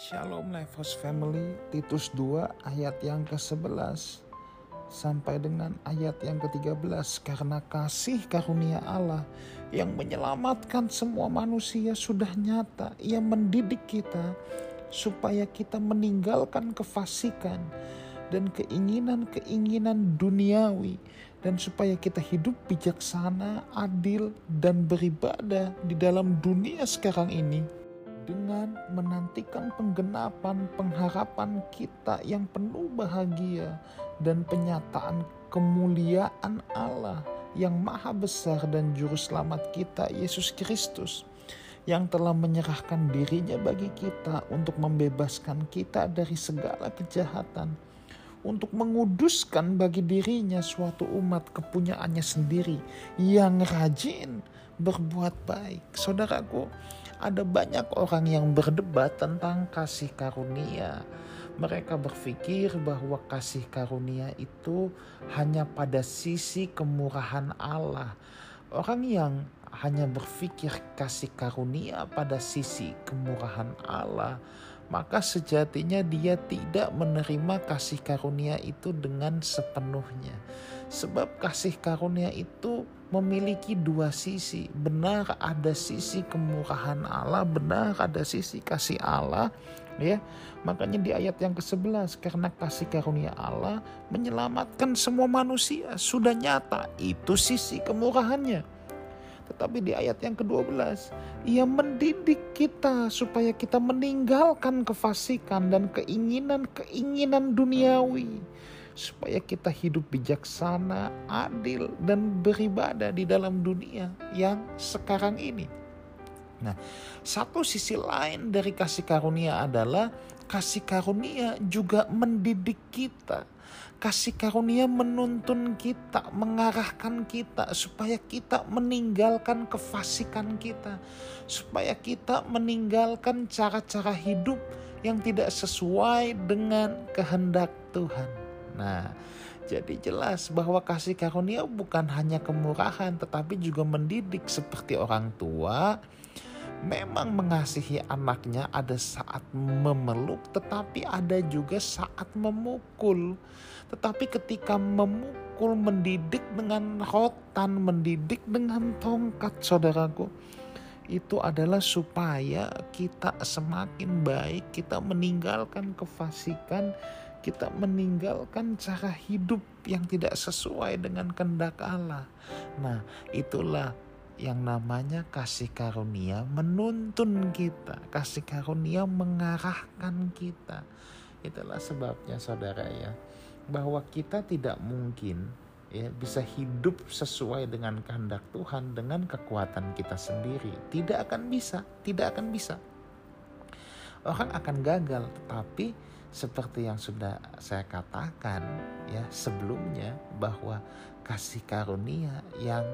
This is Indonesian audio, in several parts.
Shalom Lifehouse Family, Titus 2 ayat yang ke-11 sampai dengan ayat yang ke-13 karena kasih karunia Allah yang menyelamatkan semua manusia sudah nyata. Ia mendidik kita supaya kita meninggalkan kefasikan dan keinginan-keinginan duniawi. Dan supaya kita hidup bijaksana, adil dan beribadah di dalam dunia sekarang ini dengan menantikan penggenapan pengharapan kita yang penuh bahagia dan penyataan kemuliaan Allah yang maha besar dan juru selamat kita Yesus Kristus yang telah menyerahkan dirinya bagi kita untuk membebaskan kita dari segala kejahatan untuk menguduskan bagi dirinya suatu umat kepunyaannya sendiri yang rajin berbuat baik. Saudaraku, ada banyak orang yang berdebat tentang kasih karunia. Mereka berpikir bahwa kasih karunia itu hanya pada sisi kemurahan Allah. Orang yang hanya berpikir kasih karunia pada sisi kemurahan Allah, maka sejatinya dia tidak menerima kasih karunia itu dengan sepenuhnya. Sebab kasih karunia itu memiliki dua sisi. Benar ada sisi kemurahan Allah, benar ada sisi kasih Allah, ya. Makanya di ayat yang ke-11 karena kasih karunia Allah menyelamatkan semua manusia sudah nyata itu sisi kemurahannya. Tetapi di ayat yang ke-12 ia mendidik kita supaya kita meninggalkan kefasikan dan keinginan-keinginan duniawi supaya kita hidup bijaksana, adil, dan beribadah di dalam dunia yang sekarang ini. Nah, satu sisi lain dari kasih karunia adalah kasih karunia juga mendidik kita. Kasih karunia menuntun kita, mengarahkan kita supaya kita meninggalkan kefasikan kita, supaya kita meninggalkan cara-cara hidup yang tidak sesuai dengan kehendak Tuhan. Nah, jadi jelas bahwa kasih karunia bukan hanya kemurahan tetapi juga mendidik seperti orang tua memang mengasihi anaknya ada saat memeluk tetapi ada juga saat memukul. Tetapi ketika memukul mendidik dengan rotan, mendidik dengan tongkat saudaraku itu adalah supaya kita semakin baik, kita meninggalkan kefasikan, kita meninggalkan cara hidup yang tidak sesuai dengan kehendak Allah. Nah, itulah yang namanya kasih karunia menuntun kita, kasih karunia mengarahkan kita. Itulah sebabnya saudara ya, bahwa kita tidak mungkin ya bisa hidup sesuai dengan kehendak Tuhan dengan kekuatan kita sendiri. Tidak akan bisa, tidak akan bisa. Orang akan gagal, tetapi seperti yang sudah saya katakan ya sebelumnya bahwa kasih karunia yang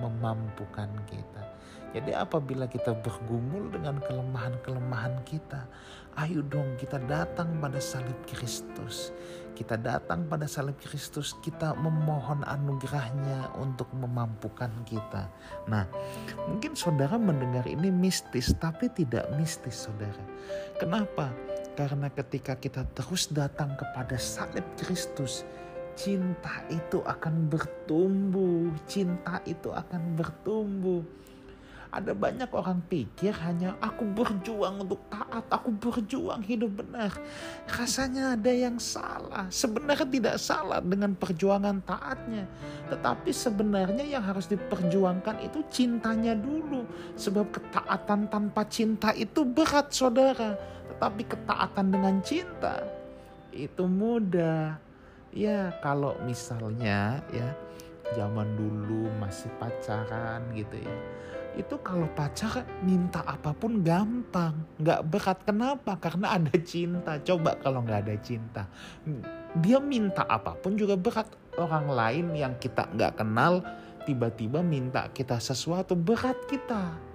memampukan kita. Jadi apabila kita bergumul dengan kelemahan-kelemahan kita, ayo dong kita datang pada salib Kristus. Kita datang pada salib Kristus, kita memohon anugerahnya untuk memampukan kita. Nah, mungkin saudara mendengar ini mistis, tapi tidak mistis saudara. Kenapa? Karena ketika kita terus datang kepada salib Kristus, cinta itu akan bertumbuh, cinta itu akan bertumbuh. Ada banyak orang pikir hanya aku berjuang untuk taat, aku berjuang hidup benar. Rasanya ada yang salah. Sebenarnya tidak salah dengan perjuangan taatnya. Tetapi sebenarnya yang harus diperjuangkan itu cintanya dulu. Sebab ketaatan tanpa cinta itu berat saudara tapi ketaatan dengan cinta itu mudah. Ya kalau misalnya ya zaman dulu masih pacaran gitu ya. Itu kalau pacar minta apa pun gampang, nggak berat. Kenapa? Karena ada cinta. Coba kalau nggak ada cinta, dia minta apa pun juga berat. Orang lain yang kita nggak kenal tiba-tiba minta kita sesuatu berat kita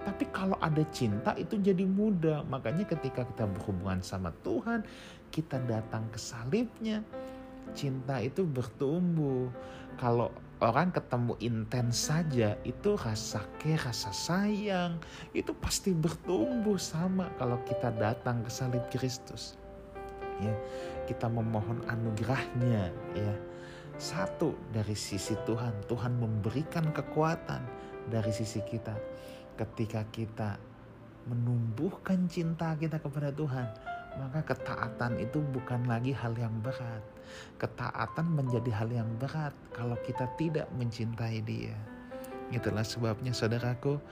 tapi kalau ada cinta itu jadi mudah. Makanya ketika kita berhubungan sama Tuhan, kita datang ke salibnya, cinta itu bertumbuh. Kalau orang ketemu intens saja itu rasa ke rasa sayang itu pasti bertumbuh sama kalau kita datang ke salib Kristus. Ya kita memohon anugerahnya ya. Satu dari sisi Tuhan. Tuhan memberikan kekuatan dari sisi kita. Ketika kita menumbuhkan cinta kita kepada Tuhan maka ketaatan itu bukan lagi hal yang berat. Ketaatan menjadi hal yang berat kalau kita tidak mencintai Dia. Itulah sebabnya, saudaraku,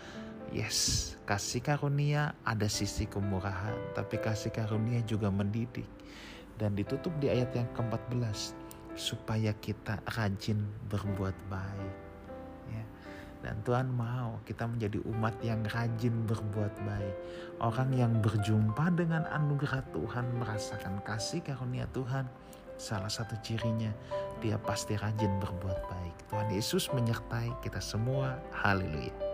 yes, kasih karunia ada sisi kemurahan, tapi kasih karunia juga mendidik. Dan ditutup di ayat yang ke-14, supaya kita rajin berbuat baik. Dan Tuhan mau kita menjadi umat yang rajin berbuat baik. Orang yang berjumpa dengan anugerah Tuhan merasakan kasih karunia Tuhan. Salah satu cirinya dia pasti rajin berbuat baik. Tuhan Yesus menyertai kita semua. Haleluya.